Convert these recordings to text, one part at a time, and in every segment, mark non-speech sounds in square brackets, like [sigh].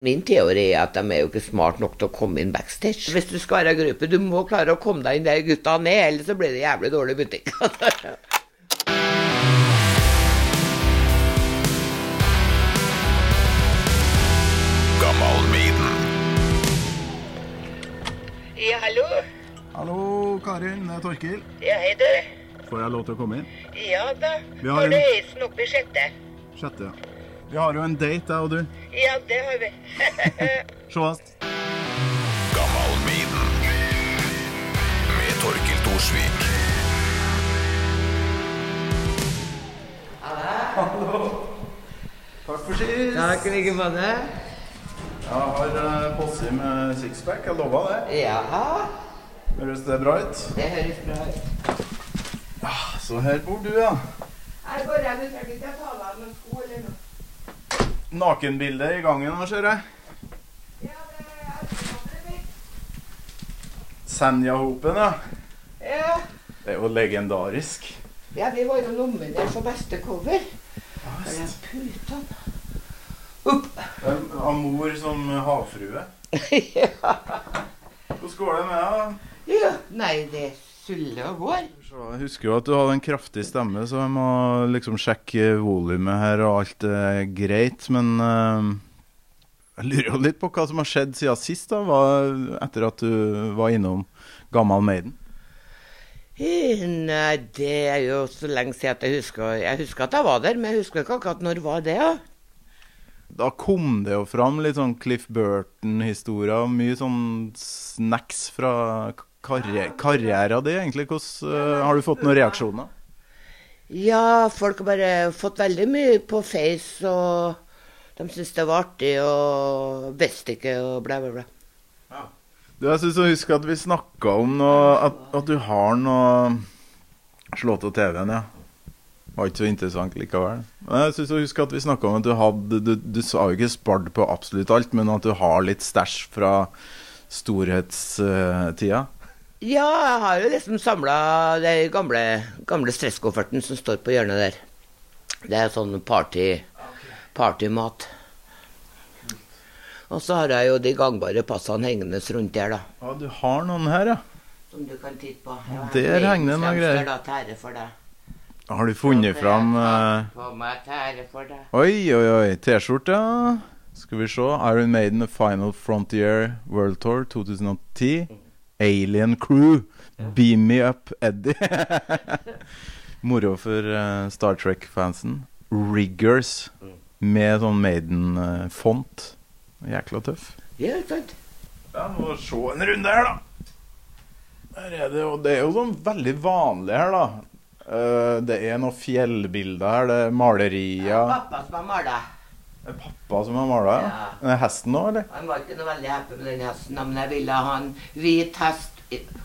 Min teori er at de er jo ikke smart nok til å komme inn backstage. Hvis du skal være i gruppe, du må klare å komme deg inn der gutta ned, ellers så blir det jævlig dårlig butikk. [laughs] Ja, hallo? Hallo, Karin. Det er Torkil. Ja, hei du. Får jeg lov til å komme inn? Ja da. Vi har du heisen opp i sjette? Sjette, ja. Vi har jo en date, jeg og du. Ja, det har vi. [laughs] Sjåast. Gammalmiden Med Torkil Thorsvik. Takk for sist. Takk i like måte. Jeg har uh, posse med sixpack. Jeg lova det. Ja, Høres det bra ut? det høres bra ut. Ja, Så her bor du, ja. Jeg går hjem, Jeg trenger ikke ta deg noen sko eller noe. Nakenbilde i gangen nå, ser jeg. Senja-hopen, ja. Ja. Det er jo legendarisk. ja, vi var jo nominert for beste cover. Putan. Opp. En- Av mor som havfrue. [laughs] ja. Hvordan går det med deg? ja. Nei, det suller og går. Jeg husker jo at du hadde en kraftig stemme, så jeg må liksom sjekke volumet her, og alt er greit. Men eh, jeg lurer jo litt på hva som har skjedd siden sist, da, etter at du var innom Gammal Maiden. Eh, Nei, det er jo så lenge siden at jeg husker Jeg husker at jeg var der, men jeg husker ikke akkurat når var det. Ja. Da kom det jo fram litt sånn Cliff Burton-historier, mye sånn snacks fra karri karrieren din, egentlig. Hvordan, eh, har du fått noen reaksjoner? ja, folk har bare fått veldig mye på Face, og de syntes det var artig, og visste ikke, og bla, bla, bla. Du, jeg syns å huske at vi snakka om noe at, at du har noe Slått av TV-en, ja. Var ikke så interessant likevel. Men jeg synes å huske at vi snakka om at du hadde Du, du sa jo ikke spart på absolutt alt, men at du har litt stæsj fra storhetstida. Ja, jeg har jo liksom samla den gamle, gamle stresskofferten som står på hjørnet der. Det er sånn party, partymat. Og så har jeg jo de gangbare passene hengende rundt der, da. Ja, du har noen her, ja. Som du kan titte på. Ja, Der en henger det noen greier. Da, tære for deg. Har du funnet fram til for deg. Oi, oi, oi. T-skjorte. Skal vi se. Iron Maiden The Final Frontier World Tour 2010. Alien Crew. Beam Me Up Eddie. [laughs] Moro for uh, Star Trek-fansen. Riggers med sånn Maiden-font. Jækla tøff. Ja, ikke sant? Ja, må se en runde her, da. Her er det, og det er jo sånn veldig vanlig her, da. Uh, det er noen fjellbilder her, det er malerier. Pappa som har mala. Det er pappa som har mala? Ja. Ja. Hesten òg, eller? Han var ikke noe veldig happy med den hesten, men jeg ville ha en hvit hest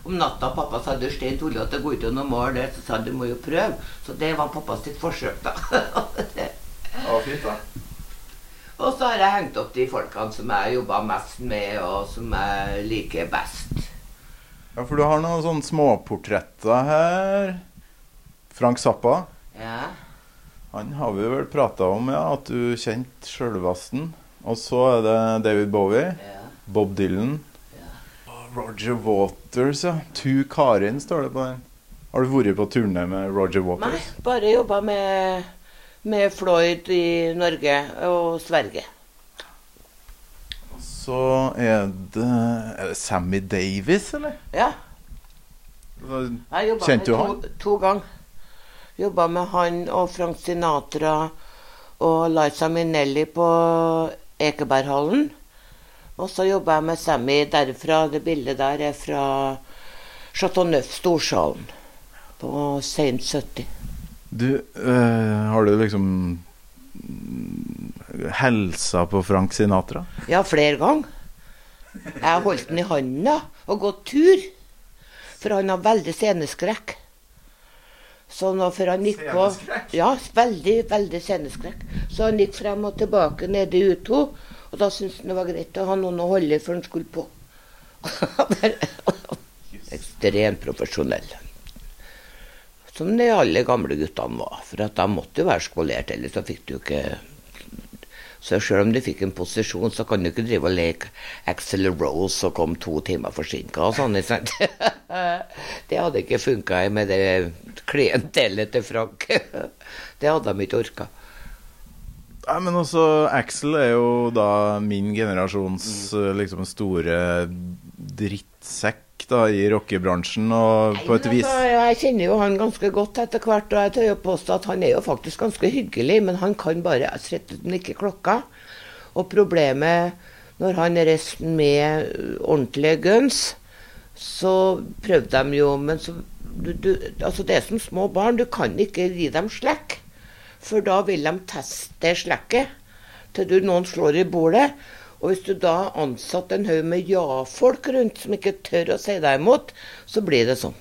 om natta. Pappa sa du stein at det går ikke an å male det, Så sa han du må jo prøve. Så det var pappas sitt forsøk, da. Det- fint, da. [laughs] og så har jeg hengt opp de folkene som jeg jobba mest med, og som jeg liker best. Ja, for du har noen sånne småportretter her. Frank Zappa. Ja. Han har vi vel prata om, ja, at du kjente sjølvasten. Og så er det David Bowie. ja. Bob Dylan. Ja. Roger Waters, ja. Tu Karin står det på den. Har du vært på turné med Roger Waters? Nei, bare jobba med, med Floyd i Norge og Sverige. Så er det Er det Sammy Davis, eller? Ja. Kjente du han? to, to ganger. Jobba med han og Frank Sinatra og Liza Minnelli på Ekeberghallen. Og så jobba jeg med Sammy derfra. Det bildet der er fra Chateau Neuf, Storsalen. På sent 70. Du, øh, har du liksom helsa på Frank Sinatra? Ja, flere ganger. Jeg har holdt den i handa og gått tur. For han har veldig sceneskrekk. Så nå før han gikk på Ja, veldig, veldig sceneskrekk. Så han gikk frem og tilbake nede i U2, og da syntes han det var greit å ha noen å holde før han skulle på. [laughs] Ekstremt profesjonell. Som de alle gamle guttene var. For at de måtte jo være skolert, ellers så fikk du ikke Så selv om du fikk en posisjon, så kan du ikke drive og leke Axel Rose og komme to timer forsinka og sånn. ikke sant? [laughs] det hadde ikke funka med det klientellet til Frank. [laughs] det hadde de ikke orka. Nei, men også Axel er jo da min generasjons eh, liksom store drittsekk da i rockebransjen, og på et Nei, vis altså, Jeg kjenner jo han ganske godt etter hvert, og jeg tør jo påstå at han er jo faktisk ganske hyggelig, men han kan bare rett uten ikke klokka. Og problemet når han reiste med ordentlige guns, så prøvde de jo Men så du, du, Altså, det er som små barn. Du kan ikke gi dem slekk. For da vil de teste slekket til du noen slår i bordet. Og hvis du da har ansatt en haug med ja-folk rundt som ikke tør å si deg imot, så blir det sånn.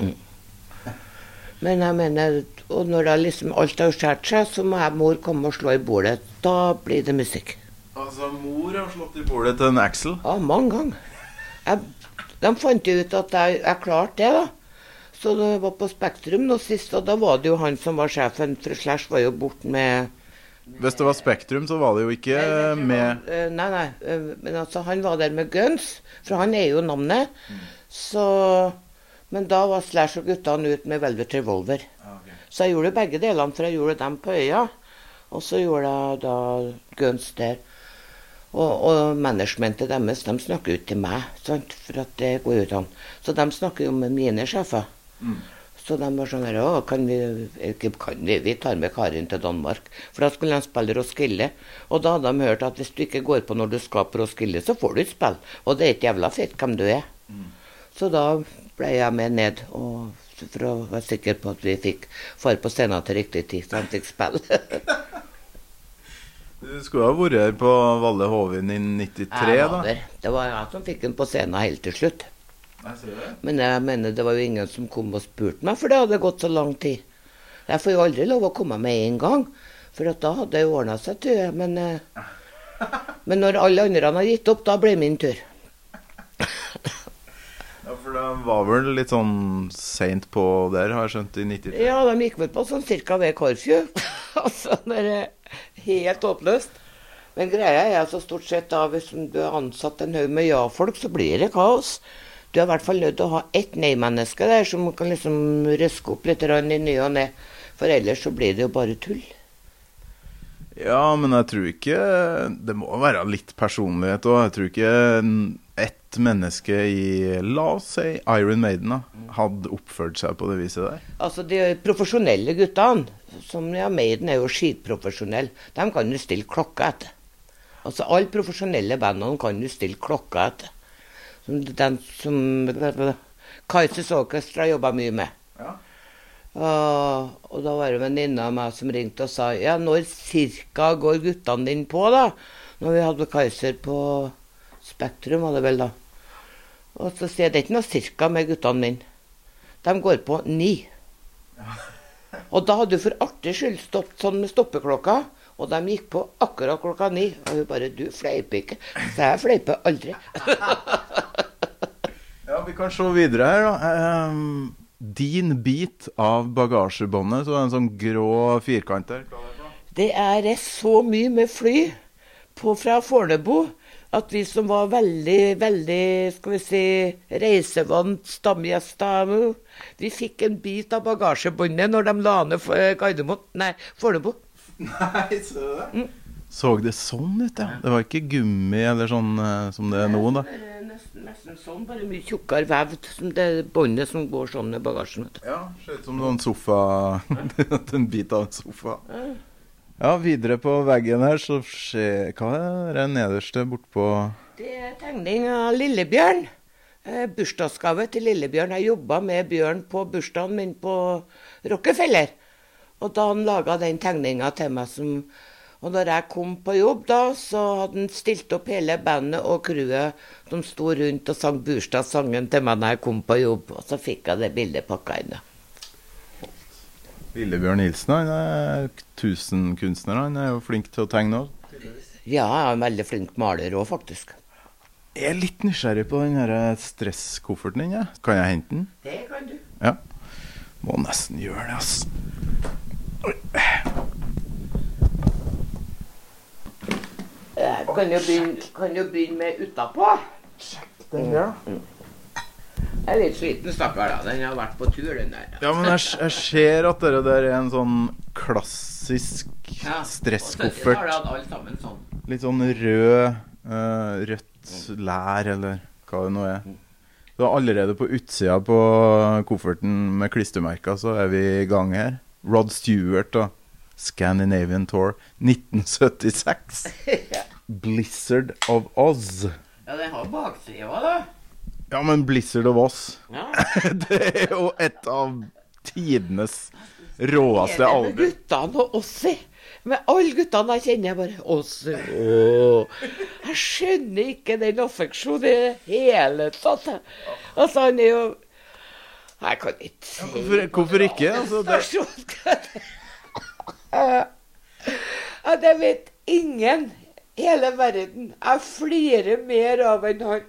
Mm. Men jeg mener, og når da liksom alt har skåret seg, så må jeg mor komme og slå i bordet. Da blir det musikk. Altså, mor har slått i bordet til en Axel. Ja, mange ganger. Jeg, de fant ut at jeg, jeg klarte det, da. Så det var på Spektrum nå sist, og da var det jo han som var sjefen, for Slash var jo borte med Hvis det var Spektrum, så var det jo ikke med Eh, Nei, nei. eh, Men altså, han var der med Guns, for han er jo navnet. Så Men da var Slash og guttene ute med Velvet Revolver. Så jeg gjorde begge delene, for jeg gjorde dem på øya. Og så gjorde jeg da Guns der. Og, og managementet deres, de snakker jo ikke til meg, sant? for at det går jo ikke an. Så de snakker jo med mine sjefer. Så de var sånn her kan vi Ikke kan vi, vi tar med Karin til Danmark. For da skulle de spille Roskilde. Og da hadde de hørt at hvis du ikke går på når du skal på Roskilde, så får du ikke spille. Og det er ikke jævla fett hvem du er. Så da ble jeg med ned og, for å være sikker på at vi fikk far på scenen til riktig tid, så de fikk spille. [laughs] Du skulle ha vært her på Valle Hovin i 93, da. Det var jeg som fikk den på scenen helt til slutt. Jeg. Men jeg mener det var jo ingen som kom og spurte meg, for det hadde gått så lang tid. Jeg får jo aldri lov å komme med en gang, for at da hadde det jo ordna seg, tror jeg. Men, eh, men når alle andre har gitt opp, da ble min tur. [laughs] Ja, for det var vel litt sånn seint på der, har jeg skjønt, i 93. Ja, de gikk vel på sånn cirka ved Korfjø. [laughs] altså, det er helt håpløst. Men greia er altså stort sett da, hvis du har ansatt en haug med ja-folk, så blir det kaos. Du er i hvert fall nødt til å ha ett nei-menneske der som kan liksom røske opp litt i ny og ne. For ellers så blir det jo bare tull. Ja, men jeg tror ikke Det må være litt personlighet òg. Jeg tror ikke ett menneske i, la oss si, Iron Maiden, da, hadde oppført seg på det viset der. Altså de profesjonelle guttene, som ja, Maiden er jo skitprofesjonelle, de kan du stille klokka etter. Altså alle profesjonelle bandene kan du stille klokka etter. Som Den som Kaizers Orchestra jobba mye med. Ja. Og, og da var det en venninne av meg som ringte og sa ja, når cirka går guttene dine på, da? Når vi hadde Kaiser på Spektrum, var det vel da. Og så sier jeg det er ikke noe cirka med guttene mine. De går på ni. Og da hadde du for artig skyld stått sånn med stoppeklokka, og de gikk på akkurat klokka ni. Og hun bare 'Du fleiper ikke'. Så jeg fleiper aldri. [laughs] Ja, vi kan se videre her, da. Um, din bit av bagasjebåndet, så er det en sånn grå firkant der. Er det er så mye med fly på, fra Fornebu at vi som var veldig, veldig skal vi si, reisevant stamgjester, vi fikk en bit av bagasjebåndet når de la ned eh, Gardermoen Nei, Fornebu. Nei, så du det? Så det sånn ut, ja? Det var ikke gummi eller sånn eh, som det er nå, da? Eh, Nesten, nesten sånn, bare mye tjukkere vevd. Som det båndet som går sånn i bagasjen. vet du. Ja, ser ut som en sofa [laughs] En bit av en sofa. Ja, videre på veggen her så skjer Hva er det nederste bortpå Det er tegning av Lillebjørn. Eh, bursdagsgave til Lillebjørn. Jeg jobba med Bjørn på bursdagen min på Rockefeller. Og da han laga den tegninga til meg som Og når jeg kom på jobb da, så hadde han stilt opp hele bandet og crewet De sto rundt og sang bursdagssangen til meg når jeg kom på jobb. Og så fikk jeg det bildet pakka inn. Lillebjørn Nilsen, han er tusenkunstner. Han er jo flink til å tegne òg. Ja, jeg er en veldig flink maler òg, faktisk. Jeg er litt nysgjerrig på den stresskofferten din. Ja. Kan jeg hente den? Det kan du. Ja. Må nesten gjøre det, ass. Oi. Kan jo begynne, kan jo begynne med utapå. Den der, Jeg er litt sliten, stakkar. da. Den har vært på tur, den der. Ja, men jeg, jeg ser at dere der er en sånn klassisk Ja, stresskoffert. Og 70-tallet hadde alle sammen sånn. Litt sånn rød, uh, rødt lær, eller hva det nå er. Så allerede på utsida på kofferten med klistremerker, så er vi i gang her. Rod Stewart og Scandinavian Tour 1976. [laughs] Blizzard of Oz. Ja, den har bakside òg, da. Ja, men Blizzard of Oz Ja. [laughs] Det er jo et av tidenes råeste Med album. guttene og Ossi. Med alle guttene jeg kjenner, bare Ossi. Åh. Jeg skjønner ikke den affeksjonen i det hele tatt. Altså, han er jo Jeg kan ikke si Hvorfor, hvorfor ikke? Altså, det, [laughs] Ja, det vet ingen i hele verden. Jeg flirer mer av enn han.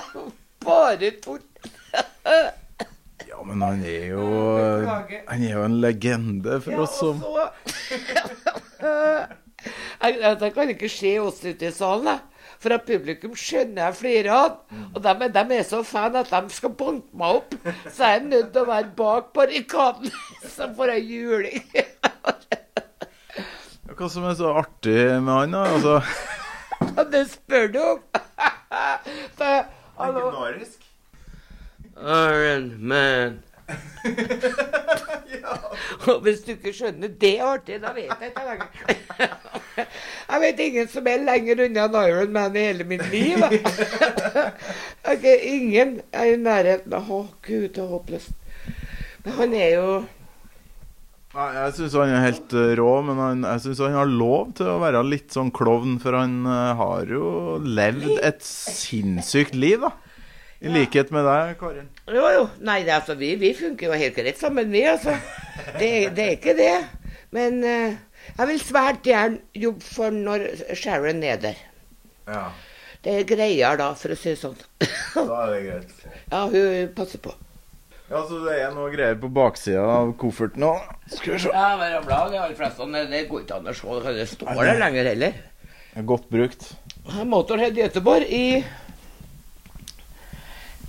[laughs] Bare tull. ja, men han er jo Han er jo en legende for oss som [laughs] jeg kan ikke skje oss ute i salen, da For at publikum skjønner jeg flere av. Og de, de er så fan at de skal banke meg opp. Så jeg er nødt til å være bak barrikaden. [laughs] Så får jeg juling. Hva som er så artig med han, da? Altså det spør du om. [laughs] Legendarisk. Iron Man. [laughs] [laughs] Og hvis du ikke skjønner det artig, da vet jeg ikke lenger. [laughs] Jeg vet ingen som er lenger unna en Iron Man i hele mitt liv. [laughs] Ok, ingen er i nærheten. Å, gud, det er håpløst. Men han er jo Nei, Jeg syns han er helt eh, rå, men han, jeg syns han har lov til å være litt sånn klovn, for han eh, har jo levd et sinnssykt liv, da. I likhet med deg, Karin. Jo, jo. Nei, det, altså, vi, vi funker jo helt greit sammen, vi, altså. Det, det er ikke det. Men uh, jeg vil svært gjerne jobbe for når Sharon er der. Ja, Det er greier da, for å si det sånn. da er det greit. Ja, hun passer på. Ja, så det er noe greier på baksida av kofferten òg. Skal vi se. Ja, være blad, de aller fleste. Det, det går ikke an å se. Det står der lenger heller. Er Godt brukt. Motorhead Göteborg i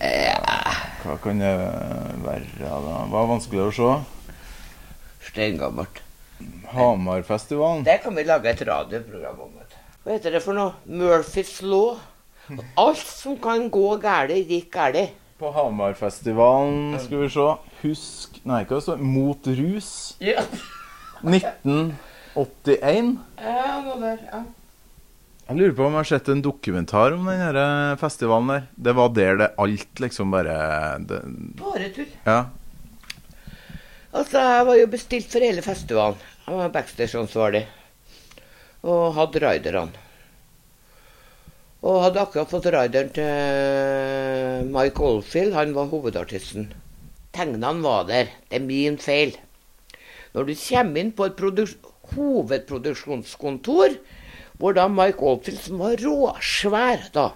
Hva kan det være, da? Hva er vanskelig å se? Steingammelt. Hamarfestivalen. Det kan vi lage et radioprogram om. Hva heter det for noe? Murphys law. Alt som kan gå galt, gikk galt. På Hamarfestivalen, skal vi se Husk Nei, hva står det? Mot rus. Ja. 1981. ja, noe der. Ja. Jeg lurer på om jeg har sett en dokumentar om den eh, festivalen der. Det var der det alt liksom bare det, Bare tull. Ja. Altså, jeg var jo bestilt for hele festivalen. Jeg var backstage-ansvarlig. Og hadde riderne. Og hadde akkurat fått rideren til Mike Oldfield. Han var hovedartisten. Tegnene var der. Det er min feil. Når du kommer inn på et hovedproduksjonskontor, hvor da Mike Oldfield, som var råsvær da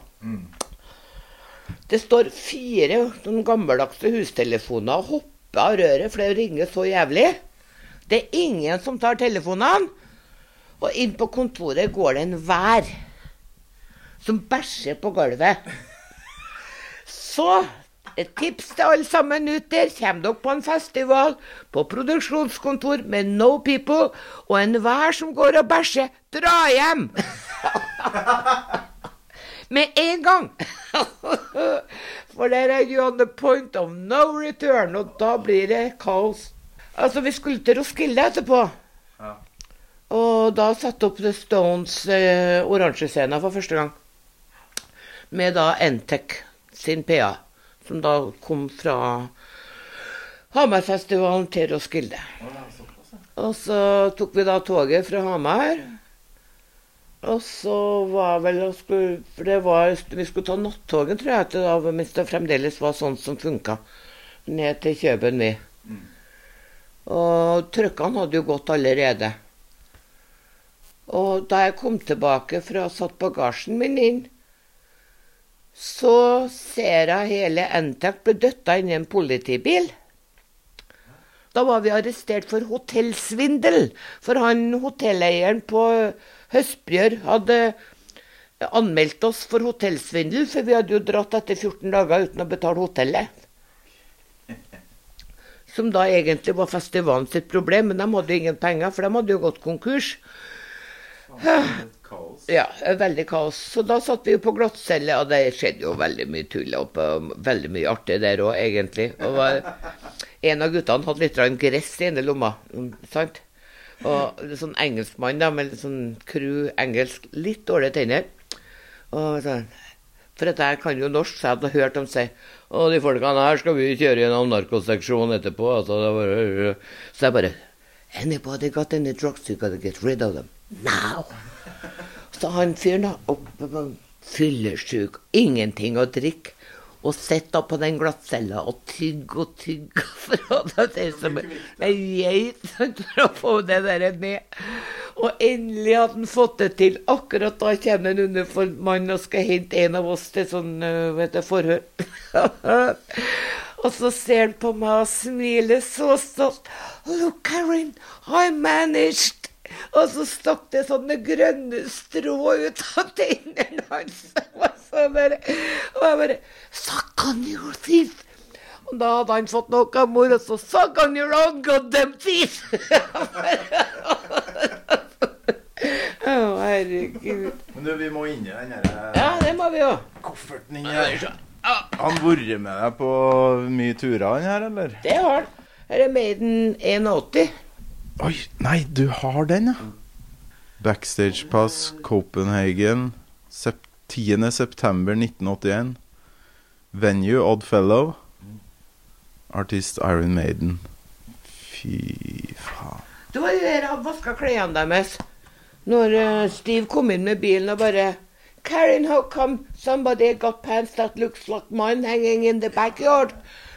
Det står fire sånn gammeldagse hustelefoner og hopper av røret, for det ringer så jævlig. Det er ingen som tar telefonene. Og inn på kontoret går det en vær som bæsjer på gulvet. Så et tips til alle sammen ut der. Kommer dere på en festival, på produksjonskontor med no people, og en vær som går og bæsjer, dra hjem! [laughs] Med en gang! [laughs] For der er you on the point of no return, og da blir det kaos. Altså, vi skulle til Roskilde etterpå. Og da satte opp The Stones eh, oransjescena for første gang. Med da Entec sin PA, som da kom fra Hamarfestivalen til Roskilde. Og så tok vi da toget fra Hamar. Og så var vel skulle, For det var, vi skulle ta nattoget, tror jeg, til da, mens det fremdeles var sånn som funka. Ned til Kjøben, vi. Og trøkkene hadde jo gått allerede. Og da jeg kom tilbake fra satt bagasjen min inn, så ser jeg hele Entec bli døtta inn i en politibil. Da var vi arrestert for hotellsvindel. For han hotelleieren på Høstbjørg hadde anmeldt oss for hotellsvindel, for vi hadde jo dratt etter 14 dager uten å betale hotellet. Som da egentlig var festivalen sitt problem, men de hadde jo ingen penger, for de hadde jo gått konkurs. Ja, veldig kaos. Så da satt vi jo på glattcelle, og det skjedde jo veldig mye tull og veldig mye artig der òg, egentlig. Og en av guttene hadde litt gress i ene lomma, mm, sant? Og sånn engelskmann da, med litt sånn crew engelsk, litt dårlige tenner. Og sånn, for dette her kan jo norsk, så jeg hadde hørt dem si Og de folkene her skal vi kjøre gjennom narkoseksjonen etterpå. Altså, det var, så jeg bare Anybody got any drugs? You gotta get rid of them. Now! Så han fyren oppe på fyllesyk, ingenting å drikke, og sitter på den glattcella og tygger og tygger [laughs] for det er som ei geit for å få det der ned. Og endelig hadde han fått det til. Akkurat da kommer en uniformmann og skal hente en av oss til sånn vet du, forhør. [laughs] og så ser han på meg og smiler så stolt. Look, Karin, I managed! Og så stakk det sånne grønne strå ut av tennene hans. [laughs] Og så bare, og jeg bare Suck on your teeth! Og da hadde han fått noe av mor, og så Suck on your own goddamn teeth! Å, herregud. Men du, vi må inn i den her Ja, det må vi jo. kofferten inni her. Han vært med deg på mye turer, han her, eller? Det har han. Her er Maiden 81. Oi, nei, du har den, ja. Backstage Pass, Copenhagen, sep 10. september 1981. Venue Oddfellow. Artist Iron Maiden. Fy faen. Det var jo her han vaska klærne deres. Når eh, Steve kom inn med bilen og bare Karen, how come somebody got pants that looks like mine hanging in the backyard?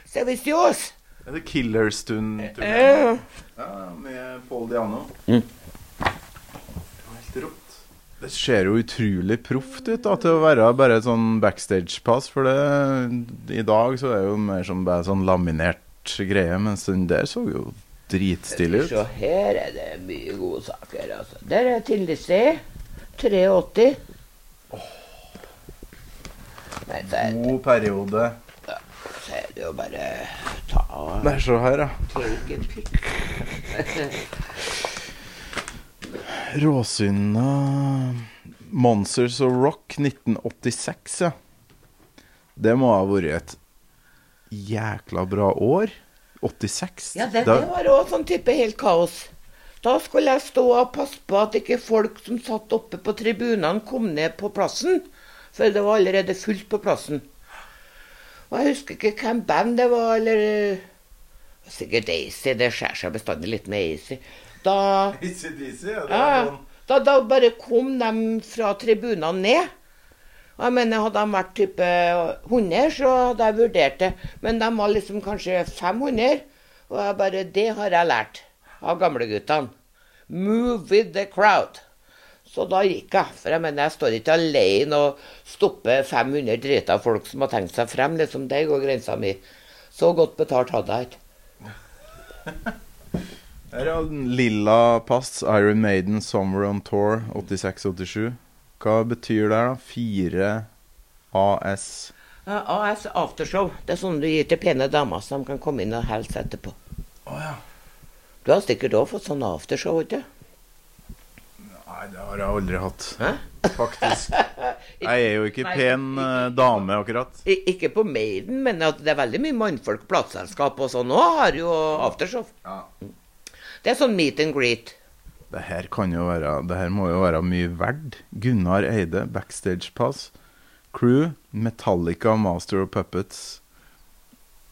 So it's yours. Det Er Killerstund? Eh, Ja, med Paul Diano. Mm. Helt rått. Det ser jo utrolig proft ut da, til å være bare et sånn backstage-pass. For det, i dag så er det jo mer som bare sånn laminert greie, mens den der så jo dritstilig ut. Se her er det mye gode saker, altså. Der er Tillitsee. 83. Nei, så er, God periode. så er det jo bare ta Der, se her, ja. take a pic. Råsynda Monsters of Rock 1986, ja. Det må ha vært et jækla bra år. 86. Ja, det, det var òg sånn type helt kaos. Da skulle jeg stå og passe på at ikke folk som satt oppe på tribunene, kom ned på plassen. For det var allerede fullt på plassen. Og jeg husker ikke hvem band det var, eller Sikkert Acey. Det skjærer seg bestandig litt med Acey. Da ja, det sånn da, da bare kom de fra tribunene ned. Og jeg mener, Hadde de vært type 100, så hadde jeg vurdert det. Men de var liksom kanskje 500. Og jeg bare Det har jeg lært av gamleguttene. Move with the crowd. Så da gikk jeg. For jeg mener, jeg står ikke alene og stopper 500 drita folk som har tenkt seg frem. liksom, Der går grensa mi. Så godt betalt hadde jeg ikke. [laughs] Her er Lilla Pass, Iron Maiden, Summer on Tour, 86-87. Hva betyr det, da? 4 AS. Uh, AS Aftershow. Det er sånn du gir til pene damer som kan komme inn og hilse etterpå. Oh, ja. Du har sikkert òg fått sånn aftershow, ikke Nei, det har jeg aldri hatt. Hæ? Faktisk. [laughs] Jeg er jo ikke Nei, pen ikke- eh, dame, akkurat. Ikke på Maiden, men at det er veldig mye mannfolk, plateselskap og sånn Nå har jo aftershow. Ja. Det er sånn meet and greet. Det her kan jo være Det her må jo være mye verdt. Gunnar Eide, Backstage Pass. Crew, Metallica, Master of Puppets.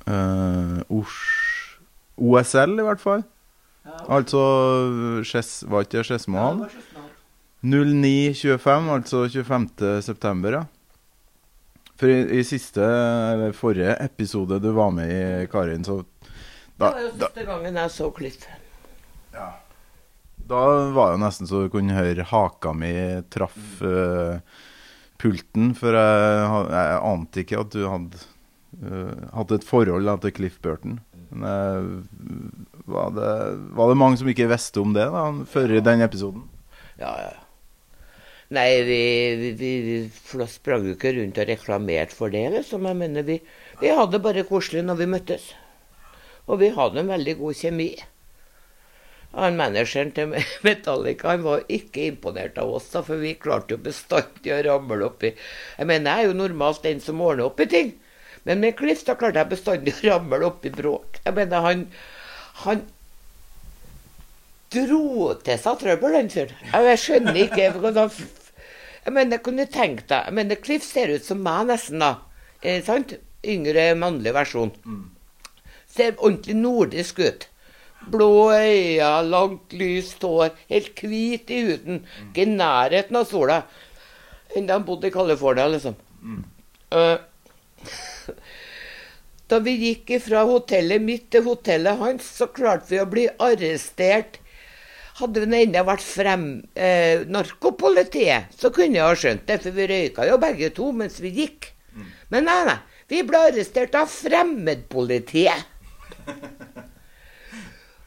Uh, Osh OSL, i hvert fall. Altså Sjes, Var ikke det Skedsmo han? 09.25, altså 25. september, ja. For i, i siste, eller forrige episode du var med i, Karin, så Det var jo da, siste gangen jeg så Cliff. ja. da var det nesten så du kunne høre haka mi traff uh, pulten, for jeg, jeg ante ikke at du hadde uh, hatt et forhold da, til Cliff Burton. Men uh, var, det, var det mange som ikke visste om det da, før ja. den episoden? Ja, ja. Nei, vi, vi, vi, vi sprang jo ikke rundt og reklamerte for det, liksom. Jeg mener, vi, vi hadde bare koselig når vi møttes. Og vi hadde en veldig god kjemi. Han Manageren til [laughs] Metallica han var ikke imponert av oss, da, for vi klarte jo bestandig å ramle oppi Jeg mener, jeg er jo normalt den som ordner opp i ting. Men med Cliff da klarte jeg bestandig å ramle oppi bråk. Jeg mener, han, han dro til seg trøbbel, den fyren. Jeg skjønner ikke hvordan Jeg mener, kunne tenkt deg Jeg mener, Cliff ser ut som meg nesten, da. Eh, sant? Yngre mannlig versjon. Ser ordentlig nordisk ut. Blå øyne, langt, lyst hår, helt hvit i huden. Ikke i nærheten av sola. Enda han bodde i California, liksom. Eh, [laughs] da vi gikk fra hotellet mitt til hotellet hans, så klarte vi å bli arrestert. Hadde hun ennå vært frem eh, narkopolitiet, så kunne jeg ha skjønt det, for vi røyka jo begge to mens vi gikk. Men nei, nei. Vi ble arrestert av fremmedpolitiet. [laughs]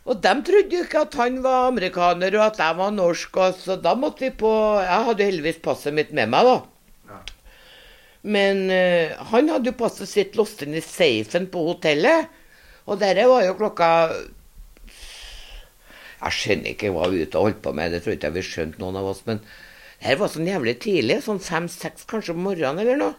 Og de trodde jo ikke at han var amerikaner, og at jeg var norsk. Og så da måtte vi på Jeg hadde jo heldigvis passet mitt med meg, da. Men eh, han hadde jo passet sitt låst inn i safen på hotellet. Og dette var jo klokka Jeg skjønner ikke hva vi ute og holdt på med, det tror ikke jeg vi skjønte noen av oss. Men det her var sånn jævlig tidlig, sånn fem-seks kanskje om morgenen eller noe.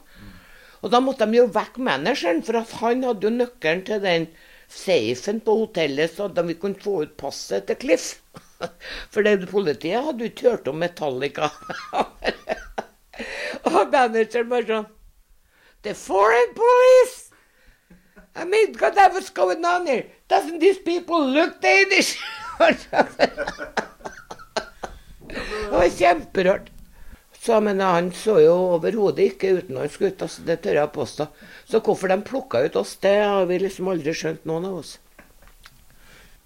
Og da måtte de jo vekke manageren, for han hadde jo nøkkelen til den safen på hotellet, så at vi kunne få ut passet til Cliff. [laughs] For det, politiet hadde jo ikke hørt om Metallica. [laughs] Og manageren bare sånn The foreign police! I mean, God, that was going on here. Doesn't these people look Danish? [laughs] det var kjemperart. Så men Han så jo overhodet ikke utenlandsk ut, altså, det tør jeg påstå. Så hvorfor de plukka ut oss, det har vi liksom aldri skjønt, noen av oss.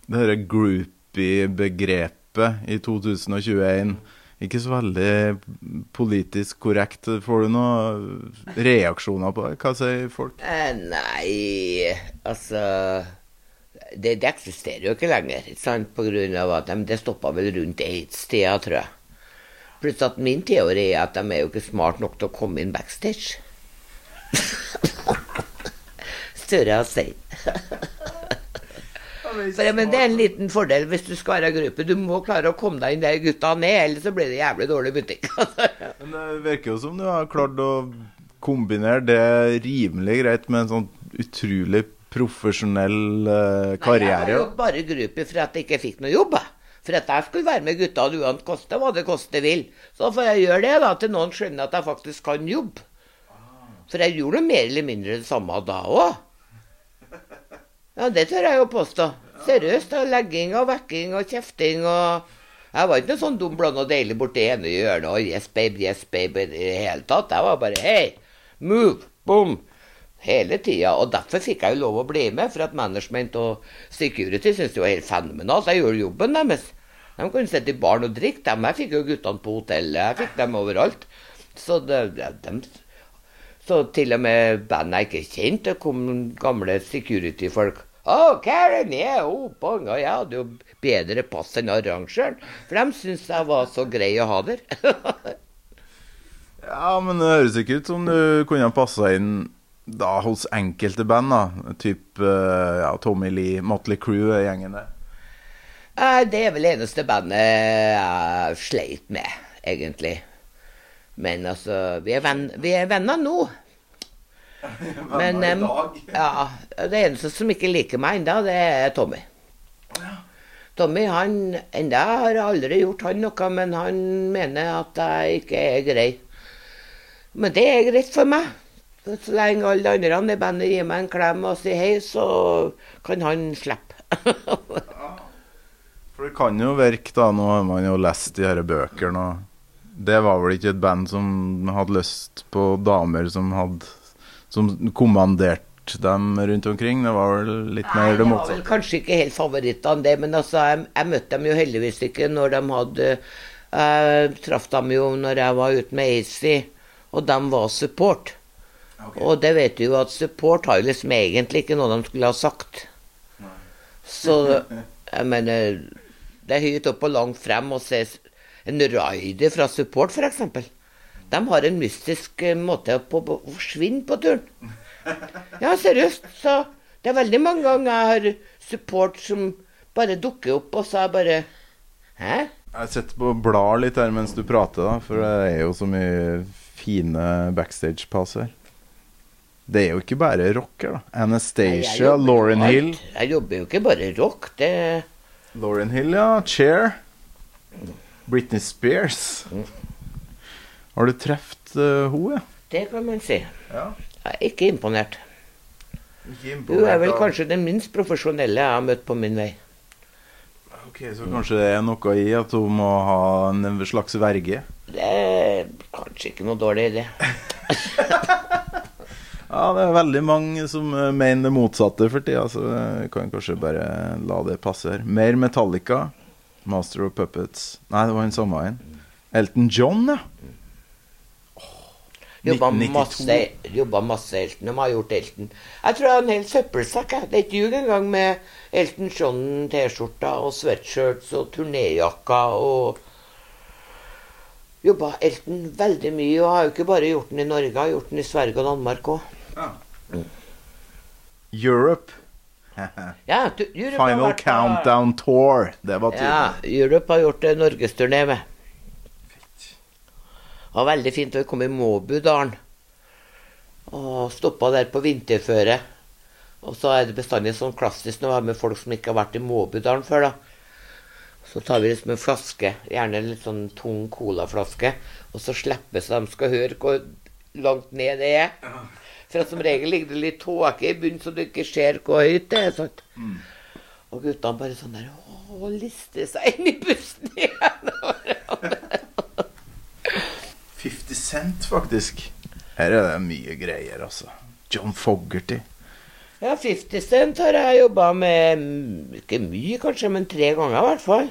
Det dette groupie-begrepet i 2021 ikke så veldig politisk korrekt. Får du noen reaksjoner på det? Hva sier folk? Eh, nei, altså det, det eksisterer jo ikke lenger, ikke sant, på grunn av at de, det stoppa vel rundt aids-tida, tror jeg. Pluss at min teori er at de er jo ikke smart nok til å komme inn backstage. [laughs] Større å si. For, men det er en liten fordel hvis du skal være gruppe. Du må klare å komme deg inn der gutta ned, ellers så blir det jævlig dårlig butikk. [laughs] Men det virker jo som du har klart å kombinere det rimelig greit med en sånn utrolig profesjonell eh, karriere. Jeg var jo bare gruppe for at jeg ikke fikk noe jobb. For at jeg skulle være med gutta uansett koste hva det koste vil. Så får jeg gjøre det da, til noen skjønner at jeg faktisk kan jobbe. For jeg gjorde noe mer eller mindre det samme da òg. Ja, det tør jeg jo påstå. Seriøst. da, Legging og vekking og kjefting og Jeg var ikke noe sånn dum blond og deilig borti ene hjørnet og yes babe, yes babe i det hele tatt. Jeg var bare hei, move, boom. Hele tida. Og derfor fikk jeg jo lov å bli med, for at management og security syntes det var helt fenomenalt. Jeg gjorde jobben deres. De kunne sitte i baren og drikke, dem. Jeg fikk jo guttene på hotellet. Jeg fikk dem overalt. Så det, dem så til og med band jeg ikke kjente, kom gamle security-folk. Oh, Karen, yeah, oh, bong. Og jeg hadde jo bedre pass enn arrangøren, for de syntes jeg var så grei å ha der. [laughs] Ja, men det høres ikke ut som du kunne passa inn da hos enkelte band, da. Typ eh, ja, Tommy Lee, Motley Crew-gjengen der. Eh, Det er vel eneste bandet jeg sleit med, egentlig. Men altså, vi er, venn, vi er venner nå. [laughs] Men i dag. [laughs] ja, det eneste som ikke liker meg ennå, det er Tommy. Tommy han enda har aldri gjort han noe, men han mener at jeg ikke er grei. Men det er greit for meg. Så lenge alle de andre i bandet gir meg en klem og sier hei, så kan han slippe. For det kan jo virke, da, nå har man jo lest de her bøkene, og det var vel ikke et band som hadde lyst på damer som hadde Som kommanderte dem rundt omkring? Det var vel litt mer det det var vel motsatte? kanskje ikke helt favorittene, det, men altså, jeg, jeg møtte dem jo heldigvis ikke når de hadde Jeg traff dem jo når jeg var ute med AC, og de var support. Og det vet du jo at support har jo liksom egentlig ikke noe de skulle ha sagt. Så jeg mener Det er høyt opp og langt frem å se En raider fra support, f.eks. De har en mystisk eh, måte på å forsvinne på turen. Ja, seriøst. Så det er veldig mange ganger jeg har support som bare dukker opp, og så er jeg bare Hæ? Jeg sitter på blar litt her mens du prater, da, for det er jo så mye fine backstage-pass her. Det er jo ikke bare rock her, da. Anastacia, Nei, Lauren. Hill. Jeg jobber jo ikke bare rock. Det Lauren Hill, ja. Chair. Britney Spears. Har du truffet uh, henne, ja? Det kan man si. ja? Jeg er ikke imponert. Ikke Hun er vel kanskje den minst profesjonelle jeg har møtt på min vei. Ok, Så kanskje det er noe i at hun må ha en slags verge? Det er kanskje ikke noe dårlig idé. [laughs] Ja, det er veldig mange som eh, mener det motsatte for tida, så vi kan kanskje bare la det passe her. Mer Metallica. Master of Puppets. Nei, det var den samme en. Elton John, ja. Jobba 1992. masse, jobba masse Elton. De har gjort Elton. Jeg tror jeg har en hel søppelsekk. Det er ikke jul engang med Elton John-T-skjorta og sweatshirts og turnéjakka og Jobba Elton veldig mye, og har jo ikke bare gjort den i Norge, har gjort den i Sverige og Danmark òg. Europe. [laughs] Ja, du, Europe har Final vært på- Countdown Tour. Det var Ja. Europe har gjort en norgesturné med. Det var veldig fint å komme i Måbudalen. Og stoppa der på vinterføre. Og så er det bestandig sånn klassisk når vi har med folk som ikke har vært i Måbudalen før, da. Så tar vi liksom en flaske, gjerne en litt sånn tung colaflaske, og så slipper så de skal høre hvor langt ned det er. For som regel ligger det litt tåke i bunnen, så du ikke ser hvor høyt det er. sant? Og guttene bare sånn der Å, lister seg inn i bussen igjen. [laughs] 50 Cent, faktisk. Her er det mye greier, altså. John Fogherty. Ja, 50 Cent har jeg jobba med mm, Ikke mye, kanskje, men tre ganger i hvert fall.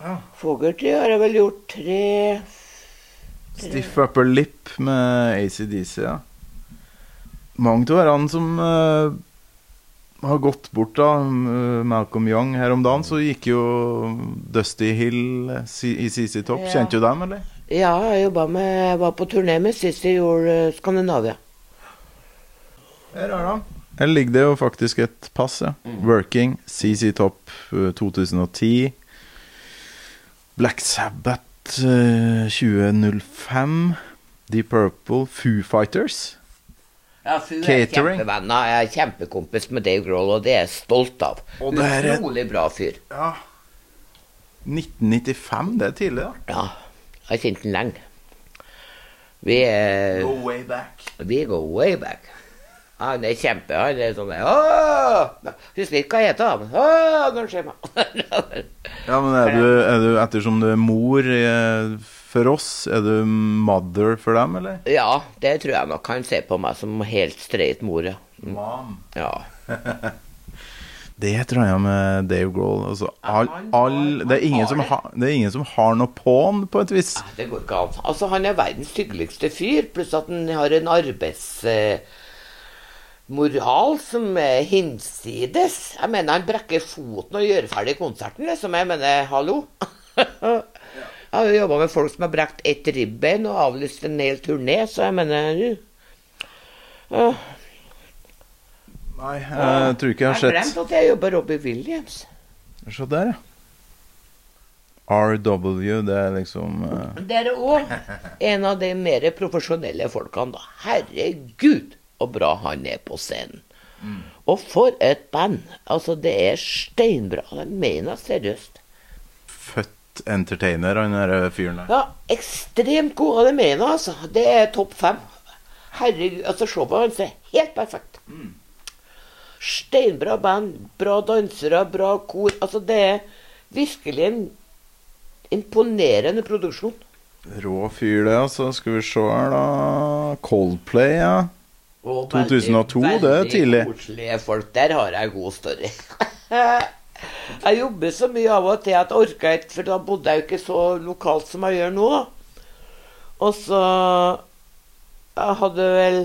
Ja. Fogerty har jeg vel gjort tre Stiff Upper Lip med ACDC, ja. Mange av hverandre som uh, har gått bort, da. eh, Malcolm Young her om dagen, så gikk jo Dusty Hill eh, i CC Topp. Ja. Kjente du dem, eller? Ja, jeg jobba med Jeg var på turné med Sissy gjorde eh, Skandinavia. Her er han Her ligger det jo faktisk et pass, ja. Working, CC Topp eh, 2010. Black Sabbath eh, 2005. Deep Purple, Foo Fighters. Ja, Fu er kjempevenner. Jeg er kjempekompis med Dave Grohl, og det er jeg stolt av. Og det er et- Utrolig bra fyr. Ja. 1995, det er tidlig, da. Ja, jeg har kjent den lenge. Vi er way back. Vi go way back. Han er kjempe. Han er sånn Åh! Husker ikke hva jeg heter. men Åh, når skjer meg. [laughs] Ja, men er du, er du ettersom du er mor eh, for oss, er du mother for dem, eller? ja, det tror jeg nok han ser på meg som helt streit mor. ja. Mom. Ja. [laughs] Det tror jeg med Dave Grohl. Altså, all, all, det, er ingen som har har, det er ingen som har noe på han, på et vis. Det går ikke an. Altså, han er verdens hyggeligste fyr, pluss at han har en arbeidsmoral som er hinsides. Jeg mener, han brekker foten og gjør ferdig konserten, liksom. Jeg mener, hallo? [laughs] Jeg har jo jobba med folk som har brekt ett ribbein og avlyst en hel turné, så jeg mener uh, Nei, jeg tror ikke jeg har Jeg har sett glemt at jeg jobber Robbie Williams. Se der, ja. RW, det er liksom uh... Det er òg en av de mer profesjonelle folkene, da. Herregud, så bra han er på scenen. Og for et band! Altså, det er steinbra. Jeg mener seriøst. født entertainer, han der fyren der. Ja, ekstremt god, og det mener jeg, altså. Det er topp fem. Herregud, altså, showet hans er helt perfekt. Steinbra band, bra dansere, bra kor. Altså, det er virkelig en imponerende produksjon. Rå fyr, det, altså. Skal vi se her, da. Coldplay, ja. Og 2002, det er tidlig. Veldig koselige folk. Der har jeg god story. [laughs] jeg jobber så mye av og til at jeg orka ikke, for da bodde jeg jo ikke så lokalt som jeg gjør nå. Og så Jeg hadde vel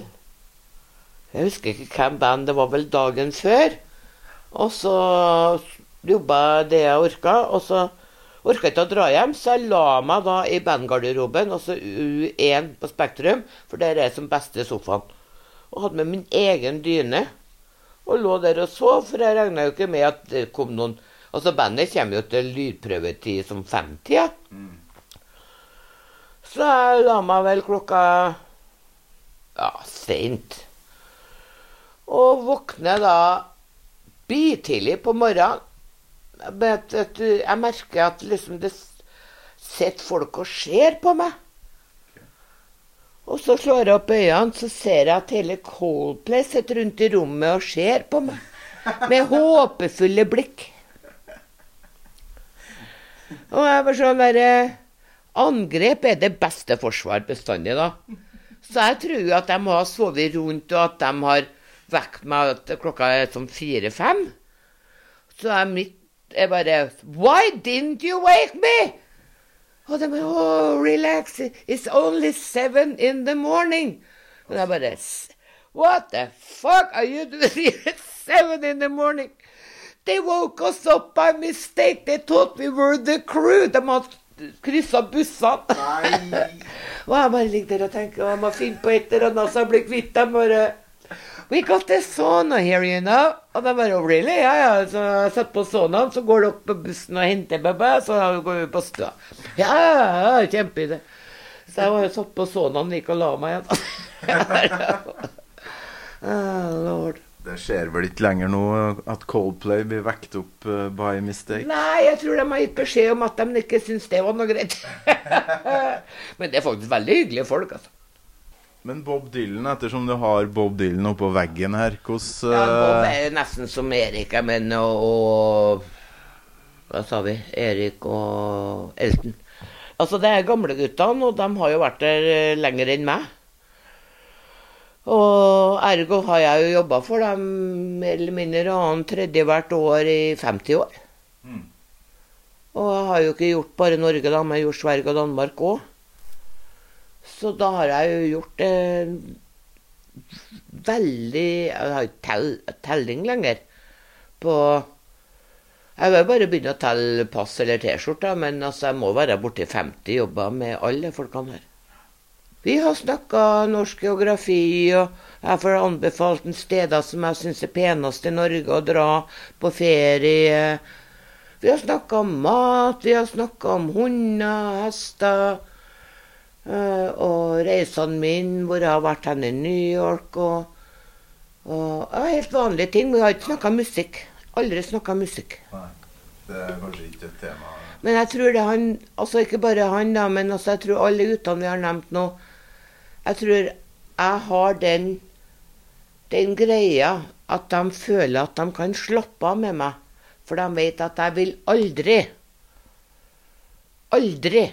Jeg husker ikke hvem band det var, vel dagen før. Og så jobba jeg det jeg orka, og så Orka ikke å dra hjem, så jeg la meg da i bandgarderoben, altså U1 på Spektrum, for der er som beste sofaen. Og hadde med min egen dyne. Og lå der og sov, for jeg regna jo ikke med at det kom noen Altså, bandet kommer jo til lydprøvetid som femtida. Så jeg la meg vel klokka ja, seint. Og våkner da bitidlig på morgenen. Jeg merker at liksom det sitter folk og ser på meg. Og så slår jeg opp øynene, så ser jeg at hele Coldplay sitter rundt i rommet og ser på meg. Med håpefulle blikk. Og jeg var sånn derre Angrep er det beste forsvar bestandig, da. Så jeg tror jo at de har sovet rundt, og at de har vekt meg at klokka er sånn fire-fem. Så jeg mitt er bare Why didn't you wake me? Og de bare Oh, relax. It's only seven in the morning. Og jeg bare What the fuck are you doing at seven in the morning? They woke us up by mistake. They thought we were the crew. De hadde kryssa bussene. [laughs] og jeg bare ligger der og tenker jeg må finne på et eller annet så jeg blir kvitt dem. bare We got the sauna here, you know. Og de bare oh, Really? Ja, ja. Så jeg setter på saunaen, så går dere på bussen og henter meg, så går vi på stua. Ja, ja, ja, kjempeidé. Så jeg var satt på saunaen, gikk og la meg igjen. [laughs] oh, [laughs] lord. Det skjer vel ikke lenger nå at Coldplay blir vekt opp uh, by mistake? Nei, jeg tror de har gitt beskjed om at de ikke syns det var noe greit. [laughs] Men det er faktisk veldig hyggelige folk, altså. Men Bob Dylan, ettersom du har Bob Dylan oppå veggen her, hvordan Ja, Bob eh, er nesten som Erik, jeg mener, og, og Hva sa vi? Erik og Elton. Altså, det er gamleguttene, og de har jo vært der eh, lenger enn meg. Og ergo har jeg jo jobba for dem mer eller mindre annen tredje hvert år i 50 år. Mm. Og jeg har jo ikke gjort bare Norge, da, men jeg har gjort Sverige og Danmark òg. Så da har jeg jo gjort eh, veldig Jeg har ikke tell, telling lenger på Jeg vil bare begynne å telle pass eller T-skjorter, men altså, jeg må være borti 50 jobber med alle folkene her. Vi har snakka norsk geografi, og jeg får anbefalt en steder som jeg syns er penest i Norge å dra på ferie. Vi har snakka om mat, vi har snakka om hunder, hester. eh, og reisene mine, hvor jeg har vært hen i New York og, og ja, Helt vanlige ting. Men vi har ikke snakka musikk. Aldri snakka musikk. Nei, det er kanskje ikke et tema Men jeg tror det han Altså ikke bare han, da, men altså jeg tror alle guttene vi har nevnt nå Jeg tror jeg har den den greia at de føler at de kan slappe av med meg. For de vet at jeg vil aldri, aldri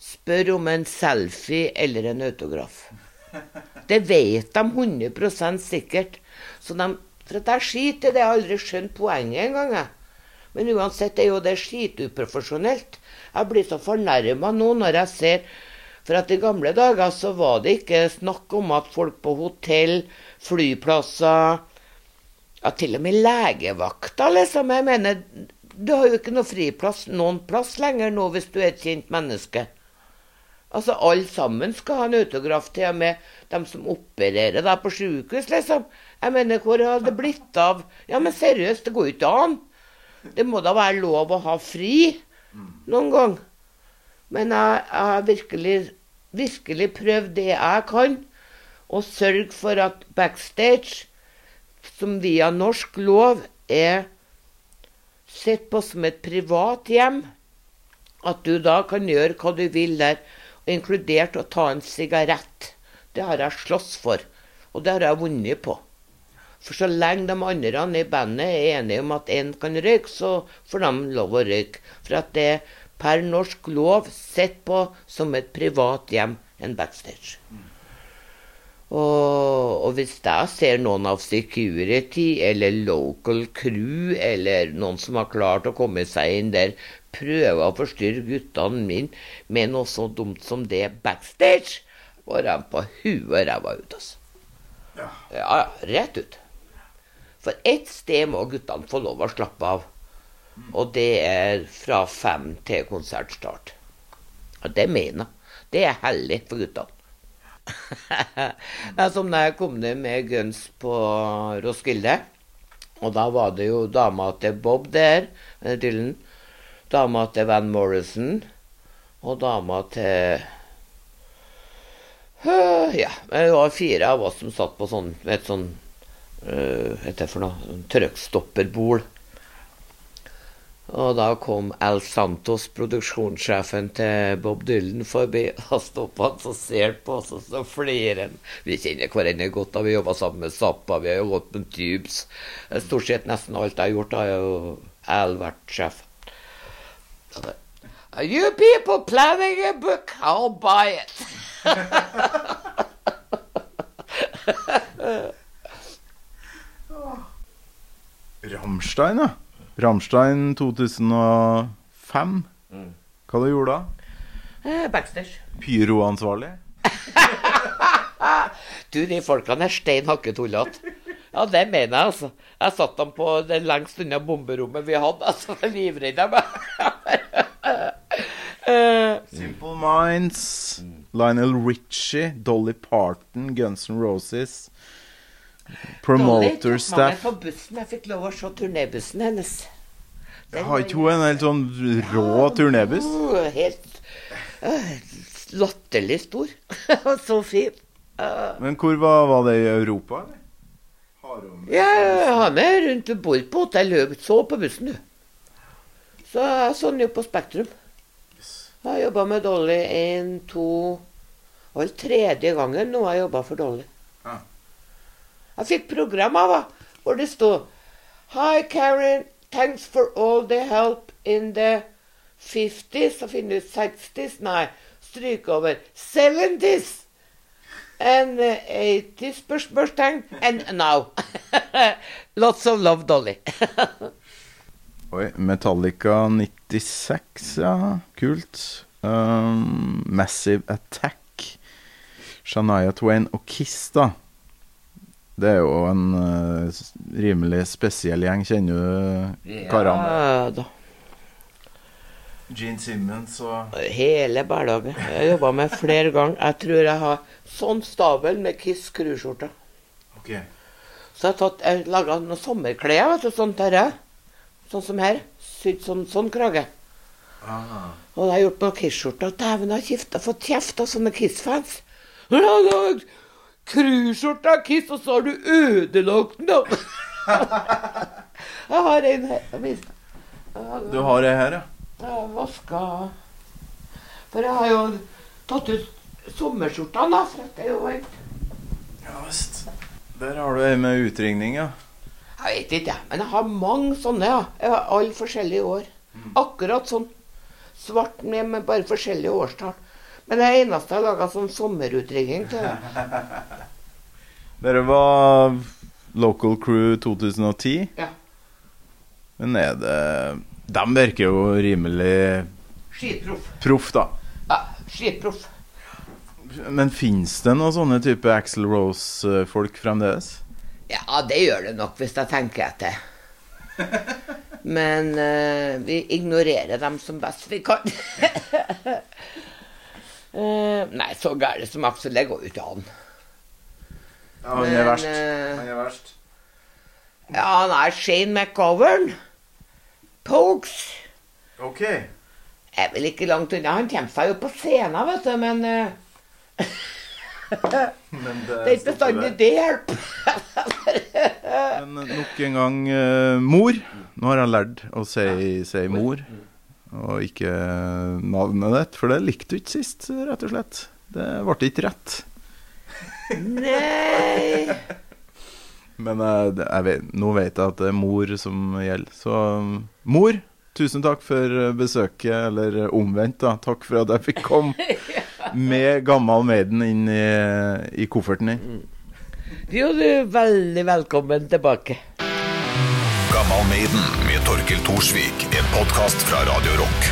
spørre om en selfie eller en autograf. [laughs] Det vet de 100% sikkert. Så de, for at jeg skiter i det, jeg har aldri skjønt poenget engang. Men uansett er jo det skituprofesjonelt. Jeg blir så fornærma nå når jeg ser For at i gamle dager så var det ikke snakk om at folk på hotell, flyplasser Ja, til og med legevakta, liksom. Jeg mener, du har jo ikke noe friplass noen plass lenger nå hvis du er et kjent menneske. Altså, alle sammen skal ha en autograf, til og med dem som opererer deg på sykehus, liksom. Jeg mener, hvor har det blitt av Ja, men seriøst, det går jo ikke an. Det må da være lov å ha fri noen gang. Men jeg, har virkelig, virkelig prøve det jeg kan, og sørge for at backstage, som via norsk lov er sett på som et privat hjem, at du da kan gjøre hva du vil der, inkludert å ta en sigarett. Det har jeg slåss for, og det har jeg vunnet på. For så lenge de andre i bandet er enige om at én kan røyke, så får de lov å røyke. For at det per norsk lov sett på som et privat hjem, en backstage. Og, og hvis jeg ser noen av security eller local crew eller noen som har klart å komme seg inn der, prøve å forstyrre guttene mine med noe så dumt som det backstage, går de på huet og ræva ut, altså. Ja, ja, rett ut. For ett sted må guttene få lov å slappe av. Og det er fra fem til konsertstart. Og det mener jeg. Det er hellig for guttene. [laughs] som da jeg kom ned med Guns på Roskilde. Og da var det jo dama til Bob der, eh, Dylan. Dama til Van Morrison. Og dama til Øh, Ja, det var fire av oss som satt på sånn, et sånn øh, Hva heter det for noe? Sånn Trøkkstopperbol. Og da kom Al Santos, produksjonssjefen til Bob Dylan, forbi. Da stoppa han og ser på oss, og så flirer han. Vi kjenner hverandre godt, da vi jobba sammen med Zappa, vi har jo gått med Tubes. Stort sett nesten alt jeg har gjort, har jo Al vært sjef. Are you people planning a book? I'll buy it. [laughs] Rammstein, ja. Rammstein 2005. Hva du gjorde da? Eh, Backstage. Pyroansvarlig? [laughs] Du, de folkene er stein hakke tullete. Ja, det mener jeg, altså. Jeg satt dem på det lengst unna bomberommet vi hadde. altså, Livredd dem. [laughs] Eh, Simple Minds, Lionel Richie, Dolly Parton, Guns N' Roses. Promoter med staff. på bussen. Jeg fikk lov å se turnébussen hennes. Den Har ikke hun en helt sånn rå turnébuss? Oh, helt uh, latterlig stor. [laughs] Så fin. Uh, Men hvor var, var det i Europa, eller? Har hun ja, han er rundt bord bor på hotell. Så på bussen, du. Så jeg så han jo på Spektrum. Jeg har jobba med Dolly en, to vel tredje gangen nå har jeg jobba for Dolly. Jeg fikk program av henne hvor det stod Hi, Karen. Thanks for all the help in the 50s. Og finne ut 60s. Nei, stryk over 70s. And uh, 80s spørsmålstegn. And now. [laughs] Lots of love, Dolly. [laughs] Oi, Metallica 96, ja. Kult. Um, Massive Attack. Shania Twain og Kiss, da. Det er jo en uh, rimelig spesiell gjeng. Kjenner du karene? Ja da. Gene Simmons og Hele hverdagen. Jeg har jobba med flere ganger. Jeg tror jeg har sånn stabel med Kiss skruskjorter. Ok. Så jeg har tatt, jeg laga noen sommerklær, vet du, sånn her. Sånn som her. Sydd sånn, sånn krage. Ah. Og da har jeg gjort noen Kiss-skjorter. Dæven, jeg har kjefta, fått kjeft av sånne Kiss-fans. Av Kiss, og så har du ødelagt den, da. [laughs] jeg har en her. Mista. Du har ei her, ja? Jeg har vaska For jeg har jo tatt ut sommerskjorta, da, for at det er jo varmt. Ja visst. Der har du ei med utringning, ja. Jeg vet ikke, jeg. Men jeg har mange sånne. ja. Jeg har alle forskjellige år. Akkurat sånn. Svart med, med bare forskjellige årstall. Men det er eneste jeg har laga sånn sommerutringning til. [laughs] Dere var Local Crew 2010. Ja. Men er det De virker jo rimelig Skitproff. proff, da. Ja, skitproff. Men fins det noen sånne type Axel Rose-folk fremdeles? Ja, det gjør det nok, hvis jeg tenker etter. [laughs] Men uh, vi ignorerer dem som best vi kan. [laughs] Eh, nei, så gæren som Aksel, det går jo ikke an. Ja, han er verst. eh, Han er verst. Ja, han er Shane McGovern. Pokes. Ok. Er vel ikke langt unna. Han kommer seg jo på scenen, vet du, men eh, [laughs] Men det er ikke bestandig det hjelper. [laughs] Men nok en gang uh, mor. Nå har jeg lært å si, si mor, og ikke navnet ditt. For det likte du ikke sist, rett og slett. Det ble ikke rett. Nei Men eh, jeg vet, nå vet jeg at det er mor som gjelder. Så um, mor, tusen takk for besøket, eller omvendt, da. Takk for at jeg fikk komme [laughs] med gammel Maiden inn i, i kofferten din. Jo, du er veldig velkommen tilbake. Gammal Maiden med Torkel Thorsvik. En podkast fra Radio Rock.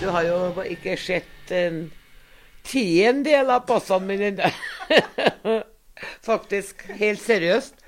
Du har jo ikke sett en tiendedel av passene mine. [laughs] Faktisk. Helt seriøst.